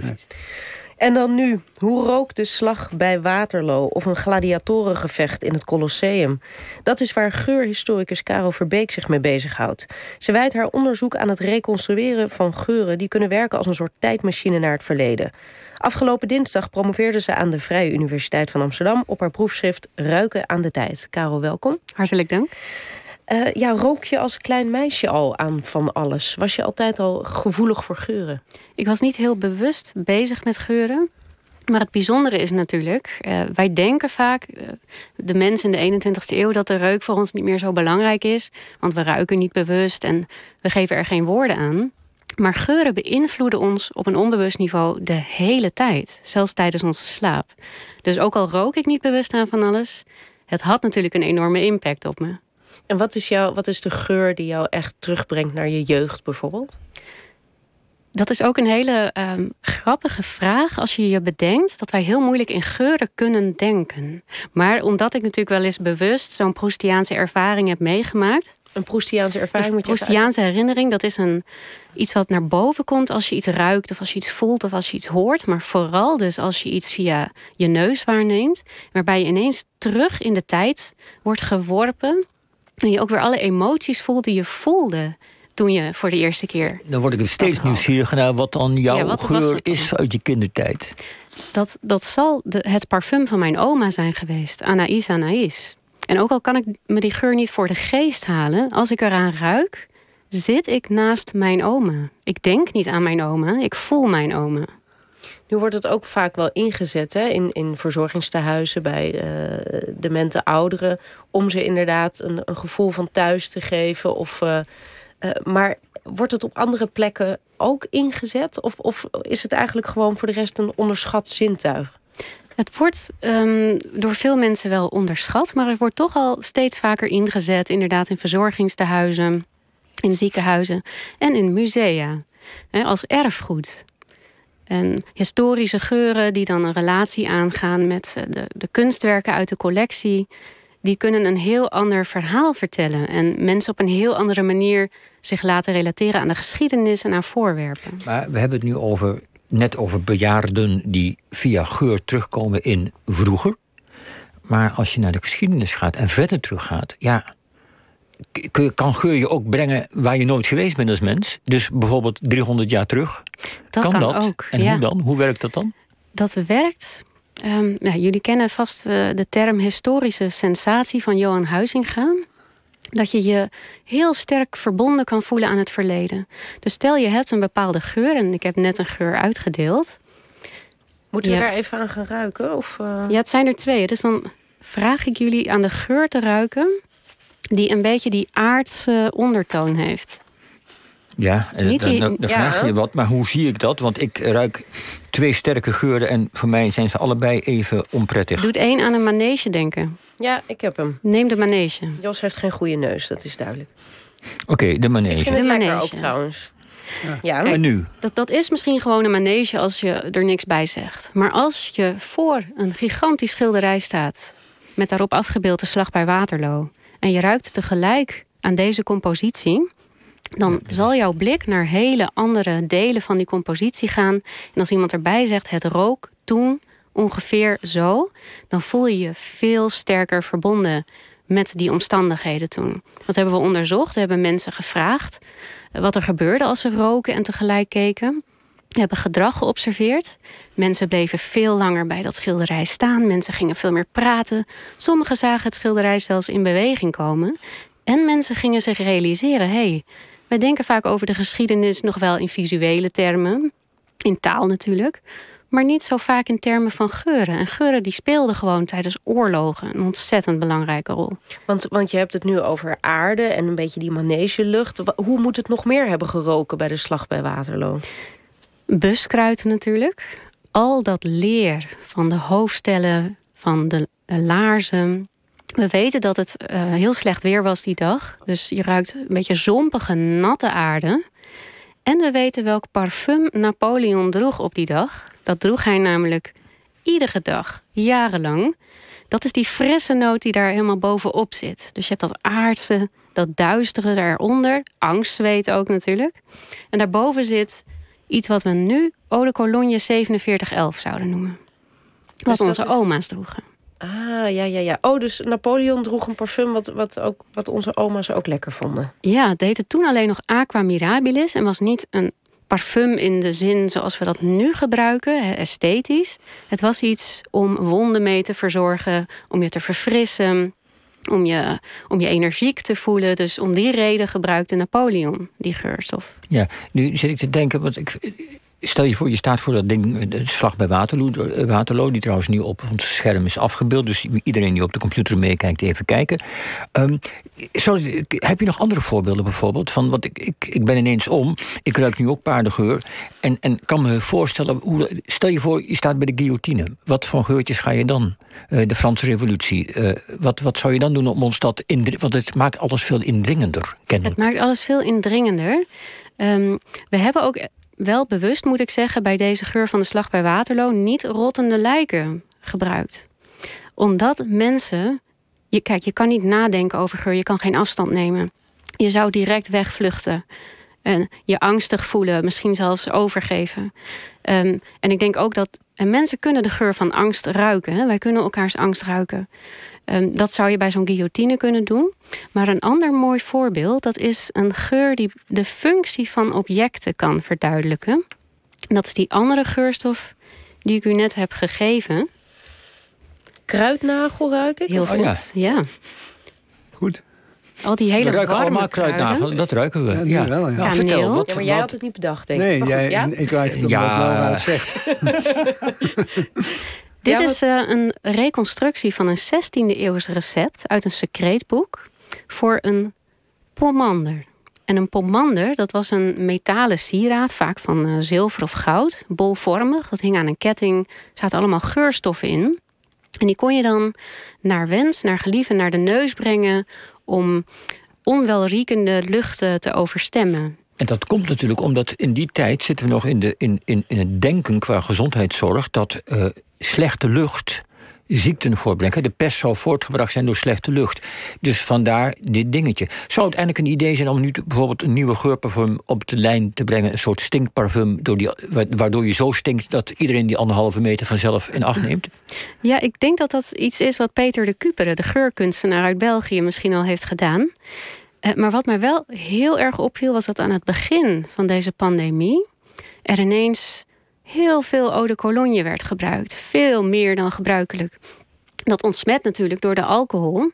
precies. En dan nu, hoe rook de slag bij Waterloo of een gladiatorengevecht in het Colosseum? Dat is waar geurhistoricus Caro Verbeek zich mee bezighoudt. Ze wijdt haar onderzoek aan het reconstrueren van geuren die kunnen werken als een soort tijdmachine naar het verleden. Afgelopen dinsdag promoveerde ze aan de Vrije Universiteit van Amsterdam op haar proefschrift Ruiken aan de tijd. Caro, welkom. Hartelijk dank. Uh, ja, rook je als klein meisje al aan van alles? Was je altijd al gevoelig voor geuren? Ik was niet heel bewust bezig met geuren. Maar het bijzondere is natuurlijk, uh, wij denken vaak, uh, de mensen in de 21ste eeuw, dat de reuk voor ons niet meer zo belangrijk is. Want we ruiken niet bewust en we geven er geen woorden aan. Maar geuren beïnvloeden ons op een onbewust niveau de hele tijd, zelfs tijdens onze slaap. Dus ook al rook ik niet bewust aan van alles, het had natuurlijk een enorme impact op me. En wat is, jou, wat is de geur die jou echt terugbrengt naar je jeugd bijvoorbeeld? Dat is ook een hele um, grappige vraag als je je bedenkt dat wij heel moeilijk in geuren kunnen denken. Maar omdat ik natuurlijk wel eens bewust zo'n Proustiaanse ervaring heb meegemaakt. Een Proustiaanse ervaring Een Proustiaanse herinnering, dat is een, iets wat naar boven komt als je iets ruikt of als je iets voelt of als je iets hoort. Maar vooral dus als je iets via je neus waarneemt. Waarbij je ineens terug in de tijd wordt geworpen en je ook weer alle emoties voelt die je voelde toen je voor de eerste keer. Dan word ik steeds nieuwsgieriger naar wat dan jouw geur is uit je kindertijd. Dat, dat zal de, het parfum van mijn oma zijn geweest, Anaïs Anaïs. En ook al kan ik me die geur niet voor de geest halen, als ik eraan ruik, zit ik naast mijn oma. Ik denk niet aan mijn oma, ik voel mijn oma. Nu wordt het ook vaak wel ingezet hè, in, in verzorgingstehuizen bij uh, demente ouderen. Om ze inderdaad een, een, gevoel van thuis te geven. Of, uh, uh, maar wordt het op andere plekken ook ingezet? Of, of is het eigenlijk gewoon voor de rest een onderschat zintuig? Het wordt um, door veel mensen wel onderschat, maar het wordt toch al steeds vaker ingezet, inderdaad in verzorgingstehuizen, in ziekenhuizen en in musea. Als erfgoed. En historische geuren die dan een relatie aangaan met de, de kunstwerken uit de collectie, die kunnen een heel ander verhaal vertellen. En mensen op een heel andere manier zich laten relateren aan de geschiedenis en aan voorwerpen. Maar we hebben het nu over, net over bejaarden die via geur terugkomen in vroeger. Maar als je naar de geschiedenis gaat en verder teruggaat, ja, kan geur je ook brengen waar je nooit geweest bent als mens? Dus bijvoorbeeld 300 jaar terug? Dat kan, kan dat? ook. En ja. hoe dan? Hoe werkt dat dan? Dat werkt. Um, nou, jullie kennen vast uh, de term historische sensatie van Johan Huizinga. Dat je je heel sterk verbonden kan voelen aan het verleden. Dus stel je hebt een bepaalde geur, en ik heb net een geur uitgedeeld. Moeten we ja. daar even aan gaan ruiken? Of, uh... Ja, het zijn er twee. Dus dan vraag ik jullie aan de geur te ruiken die een beetje die aardse ondertoon heeft. Ja, dan, dan, vraag je wat, maar hoe zie ik dat? Want ik ruik twee sterke geuren en voor mij zijn ze allebei even onprettig. Doet één aan een manege denken. Ja, ik heb hem. Neem de manege. Jos heeft geen goede neus, dat is duidelijk. Oké, okay, de manege. Ik vind het de manege ook trouwens. Ja. ja. Kijk, en nu? Dat, dat is misschien gewoon een manege als je er niks bij zegt. Maar als je voor een gigantisch schilderij staat... met daarop afgebeeld de slag bij Waterloo en je ruikt tegelijk aan deze compositie, dan zal jouw blik naar hele andere delen van die compositie gaan. En als iemand erbij zegt: het rook toen ongeveer zo, dan voel je je veel sterker verbonden met die omstandigheden toen. Dat hebben we onderzocht. We hebben mensen gevraagd wat er gebeurde als ze roken en tegelijk keken. Hebben gedrag geobserveerd. Mensen bleven veel langer bij dat schilderij staan. Mensen gingen veel meer praten. Sommigen zagen het schilderij zelfs in beweging komen. En mensen gingen zich realiseren: hé, hey, wij denken vaak over de geschiedenis nog wel in visuele termen, in taal natuurlijk, maar niet zo vaak in termen van geuren. En geuren die speelden gewoon tijdens oorlogen een ontzettend belangrijke rol. Want, want je hebt het nu over aarde en een beetje die manegelucht. Hoe moet het nog meer hebben geroken bij de slag bij Waterloo? Buskruid natuurlijk. Al dat leer van de hoofdstellen, van de laarzen. We weten dat het uh, heel slecht weer was die dag. Dus je ruikt een beetje zompige, natte aarde. En we weten welk parfum Napoleon droeg op die dag. Dat droeg hij namelijk iedere dag, jarenlang. Dat is die frisse noot die daar helemaal bovenop zit. Dus je hebt dat aardse, dat duistere daaronder. Angstzweet ook natuurlijk. En daarboven zit iets wat we nu Eau de Cologne 4711 zouden noemen. Wat Dus onze is- oma's droegen. Ah, ja, ja, ja. Oh, dus Napoleon droeg een parfum wat, wat, ook, wat onze oma's ook lekker vonden. Ja, het heette toen alleen nog Aqua Mirabilis en was niet een parfum in de zin zoals we dat nu gebruiken, esthetisch. Het was iets om wonden mee te verzorgen, om je te verfrissen, om je, om je energiek te voelen. Dus om die reden gebruikte Napoleon die geurstof. Ja, nu zit ik te denken, want ik, stel je voor, je staat voor dat ding, de slag bij Waterloo, eh, Waterloo die trouwens nu op ons scherm is afgebeeld, dus iedereen die op de computer meekijkt, even kijken. Sorry, heb je nog andere voorbeelden bijvoorbeeld? Van, want ik, ik, ik ben ineens om, ik ruik nu ook paardengeur en, en kan me voorstellen, hoe, stel je voor, je staat bij de guillotine. Wat voor geurtjes ga je dan? Eh, de Franse revolutie. eh, wat, wat zou je dan doen om ons dat indringen? Want het maakt alles veel indringender, kennelijk. Het maakt alles veel indringender. Ehm, we hebben ook wel bewust, moet ik zeggen, bij deze geur van de slag bij Waterloo niet rottende lijken gebruikt. Omdat mensen. Je, kijk, je kan niet nadenken over geur, je kan geen afstand nemen. Je zou direct wegvluchten. En je angstig voelen, misschien zelfs overgeven. Ehm, en ik denk ook dat. En mensen kunnen de geur van angst ruiken. Hè? Wij kunnen elkaars angst ruiken. Ehm, dat zou je bij zo'n guillotine kunnen doen. Maar een ander mooi voorbeeld, dat is een geur die de functie van objecten kan verduidelijken. En dat is die andere geurstof die ik u net heb gegeven. Kruidnagel ruik ik? Heel Oh, goed. ja. ja. Al die hele we ruiken warme allemaal kruiden. kruidnagel, dat ruiken we. Ja, Ja, wel, ja. Ja, Kaneel. vertel, wat, Ja, maar jij had het niet bedacht, denk ik. Nee, Maar goed, jij, ja? ik ruik het omdat Ja. Laura het zegt. Dit Ja, is eh, een reconstructie van een 16e eeuws recept uit een secreetboek voor een pomander. En een pomander, dat was een metalen sieraad, vaak van eh, zilver of goud, bolvormig. Dat hing aan een ketting, er zaten allemaal geurstoffen in. En die kon je dan naar wens, naar gelieven, naar de neus brengen om onwelriekende luchten te overstemmen. En dat komt natuurlijk omdat in die tijd zitten we nog in, de, in, in, in het denken qua gezondheidszorg dat eh, slechte lucht ziekten voortbrengt. De pest zou voortgebracht zijn door slechte lucht. Dus vandaar dit dingetje. Zou het een idee zijn om nu bijvoorbeeld een nieuwe geurparfum op de lijn te brengen? Een soort stinkparfum, door die, wa- waardoor je zo stinkt dat iedereen die anderhalve meter vanzelf in acht neemt? Ja, ik denk dat dat iets is wat Peter de Cupere, de geurkunstenaar uit België, misschien al heeft gedaan. Eh, maar wat mij wel heel erg opviel, was dat aan het begin van deze pandemie er ineens heel veel eau de cologne werd gebruikt. Veel meer dan gebruikelijk. Dat ontsmet natuurlijk door de alcohol.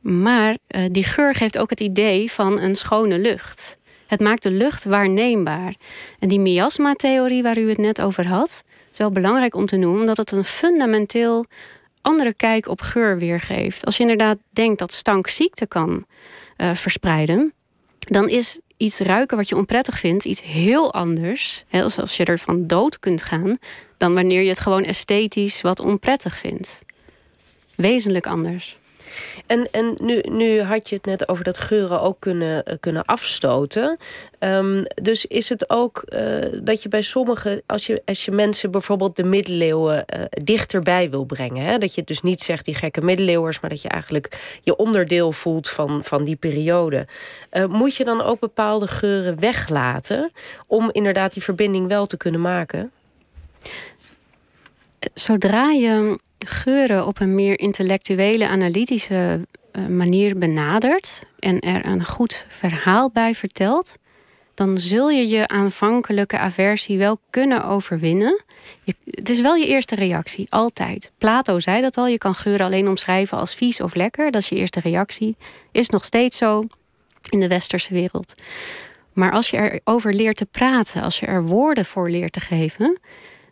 Maar eh, die geur geeft ook het idee van een schone lucht. Het maakt de lucht waarneembaar. En die miasma-theorie waar u het net over had, is wel belangrijk om te noemen, omdat het een fundamenteel andere kijk op geur weergeeft. Als je inderdaad denkt dat stank ziekte kan eh, verspreiden, dan is iets ruiken wat je onprettig vindt iets heel anders. Hè, als, als je ervan dood kunt gaan, dan wanneer je het gewoon esthetisch wat onprettig vindt. Wezenlijk anders. En, en nu, nu had je het net over dat geuren ook kunnen, eh, kunnen afstoten. Ehm, dus is het ook eh, dat je bij sommige, als je, als je mensen bijvoorbeeld de middeleeuwen eh, dichterbij wil brengen, hè? dat je dus niet zegt die gekke middeleeuwers, maar dat je eigenlijk je onderdeel voelt van, van die periode. Moet je dan ook bepaalde geuren weglaten om inderdaad die verbinding wel te kunnen maken? Zodra je geuren op een meer intellectuele, analytische eh, manier benadert en er een goed verhaal bij vertelt, dan zul je je aanvankelijke aversie wel kunnen overwinnen. Het is wel je eerste reactie, altijd. Plato zei dat al, je kan geuren alleen omschrijven als vies of lekker. Dat is je eerste reactie. Is nog steeds zo in de westerse wereld. Maar als je erover leert te praten, als je er woorden voor leert te geven,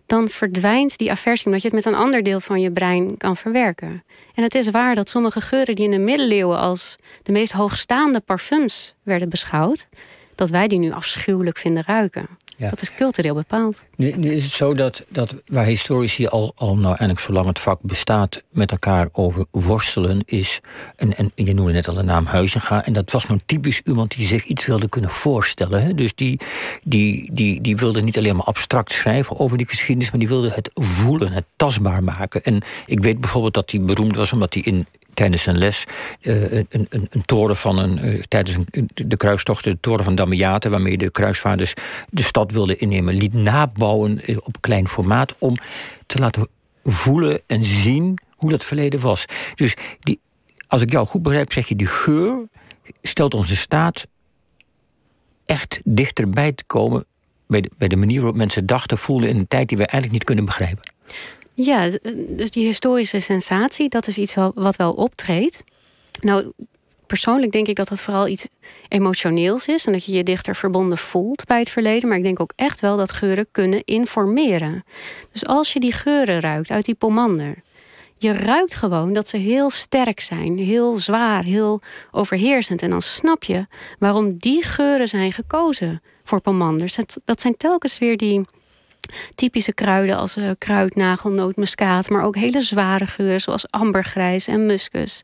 dan verdwijnt die aversie omdat je het met een ander deel van je brein kan verwerken. En het is waar dat sommige geuren die in de middeleeuwen als de meest hoogstaande parfums werden beschouwd, dat wij die nu afschuwelijk vinden ruiken. Ja. Dat is cultureel bepaald. Nu, nu is het zo dat, dat waar historici al, al nou eigenlijk zolang het vak bestaat met elkaar over worstelen is. En, en je noemde net al de naam Huizinga. En dat was nou typisch iemand die zich iets wilde kunnen voorstellen. Hè? Dus die, die, die, die wilde niet alleen maar abstract schrijven over die geschiedenis, maar die wilde het voelen, het tastbaar maken. En ik weet bijvoorbeeld dat hij beroemd was omdat hij in tijdens een les een, een, een, toren van een. tijdens een, de kruistocht, de toren van Damiate, waarmee de kruisvaarders de stad wilden innemen, liet nabouwen op klein formaat om te laten voelen en zien hoe dat verleden was. Dus die, als ik jou goed begrijp, zeg je die geur stelt ons staat echt dichterbij te komen bij de, bij de manier waarop mensen dachten, voelden in een tijd die we eigenlijk niet kunnen begrijpen. Ja, dus die historische sensatie, dat is iets wat wel optreedt. Nou, persoonlijk denk ik dat dat vooral iets emotioneels is en dat je je dichter verbonden voelt bij het verleden. Maar ik denk ook echt wel dat geuren kunnen informeren. Dus als je die geuren ruikt uit die pomander, je ruikt gewoon dat ze heel sterk zijn, heel zwaar, heel overheersend. En dan snap je waarom die geuren zijn gekozen voor pomanders. Dat zijn telkens weer die typische kruiden als uh, kruidnagel, nootmuskaat, maar ook hele zware geuren zoals ambergrijs en muskus.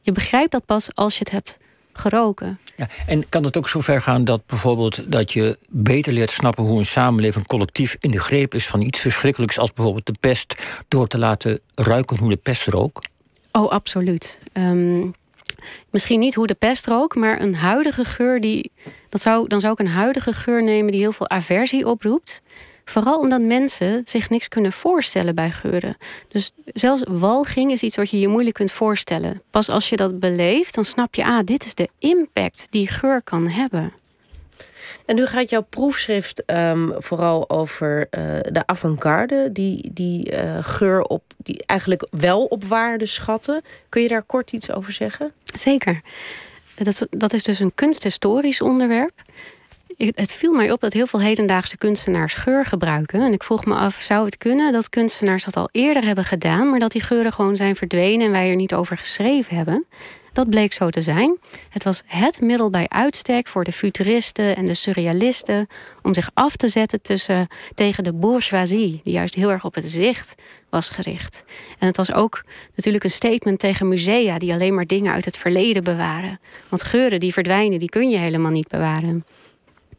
Je begrijpt dat pas als je het hebt geroken. Ja, en kan het ook zover gaan dat bijvoorbeeld dat je beter leert snappen hoe een samenleving collectief in de greep is van iets verschrikkelijks als bijvoorbeeld de pest, door te laten ruiken hoe de pest rook? Oh, absoluut. Ehm, misschien niet hoe de pest rook, maar een huidige geur die. Dat zou, dan zou ik een huidige geur nemen die heel veel aversie oproept. Vooral omdat mensen zich niks kunnen voorstellen bij geuren. Dus zelfs walging is iets wat je je moeilijk kunt voorstellen. Pas als je dat beleeft, dan snap je, ah, dit is de impact die geur kan hebben. En nu gaat jouw proefschrift ehm, vooral over uh, de avant-garde, die, die uh, geur op, die eigenlijk wel op waarde schatten. Kun je daar kort iets over zeggen? Zeker. Dat, dat is dus een kunsthistorisch onderwerp het viel mij op dat heel veel hedendaagse kunstenaars geur gebruiken. En ik vroeg me af, zou het kunnen dat kunstenaars dat al eerder hebben gedaan, maar dat die geuren gewoon zijn verdwenen en wij er niet over geschreven hebben? Dat bleek zo te zijn. Het was het middel bij uitstek voor de futuristen en de surrealisten om zich af te zetten tussen, tegen de bourgeoisie, die juist heel erg op het zicht was gericht. En het was ook natuurlijk een statement tegen musea die alleen maar dingen uit het verleden bewaren. Want geuren die verdwijnen, die kun je helemaal niet bewaren.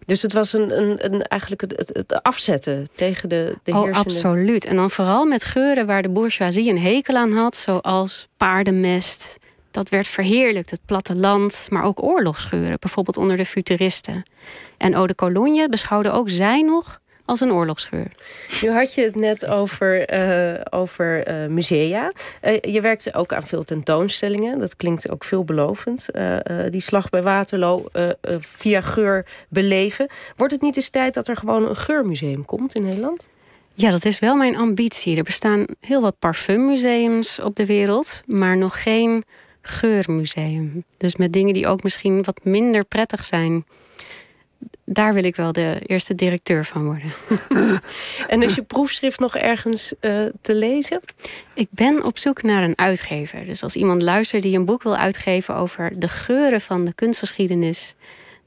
Dus het was een, een, een eigenlijk het, het, afzetten tegen de, de oh, absoluut. En dan vooral met geuren waar de bourgeoisie een hekel aan had, zoals paardenmest. Dat werd verheerlijkt, het platteland, maar ook oorlogsgeuren, bijvoorbeeld onder de futuristen. En Eau de Cologne beschouwde ook zij nog als een oorlogsgeur. Nu had je het net over, uh, over uh, musea. Uh, je werkte ook aan veel tentoonstellingen. Dat klinkt ook veelbelovend. die slag bij Waterloo via geur beleven. Wordt het niet eens tijd dat er gewoon een geurmuseum komt in Nederland? Ja, dat is wel mijn ambitie. Er bestaan heel wat parfummuseums op de wereld, maar nog geen geurmuseum. Dus met dingen die ook misschien wat minder prettig zijn daar wil ik wel de eerste directeur van worden. en is je proefschrift nog ergens uh, te lezen? Ik ben op zoek naar een uitgever. Dus als iemand luistert die een boek wil uitgeven over de geuren van de kunstgeschiedenis,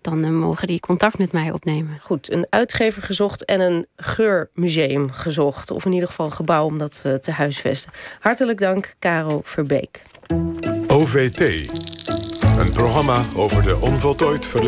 dan uh, mogen die contact met mij opnemen. Goed, een uitgever gezocht en een geurmuseum gezocht. Of in ieder geval een gebouw om dat uh, te huisvesten. Hartelijk dank, Caro Verbeek. OVT, een programma over de onvoltooid verleden.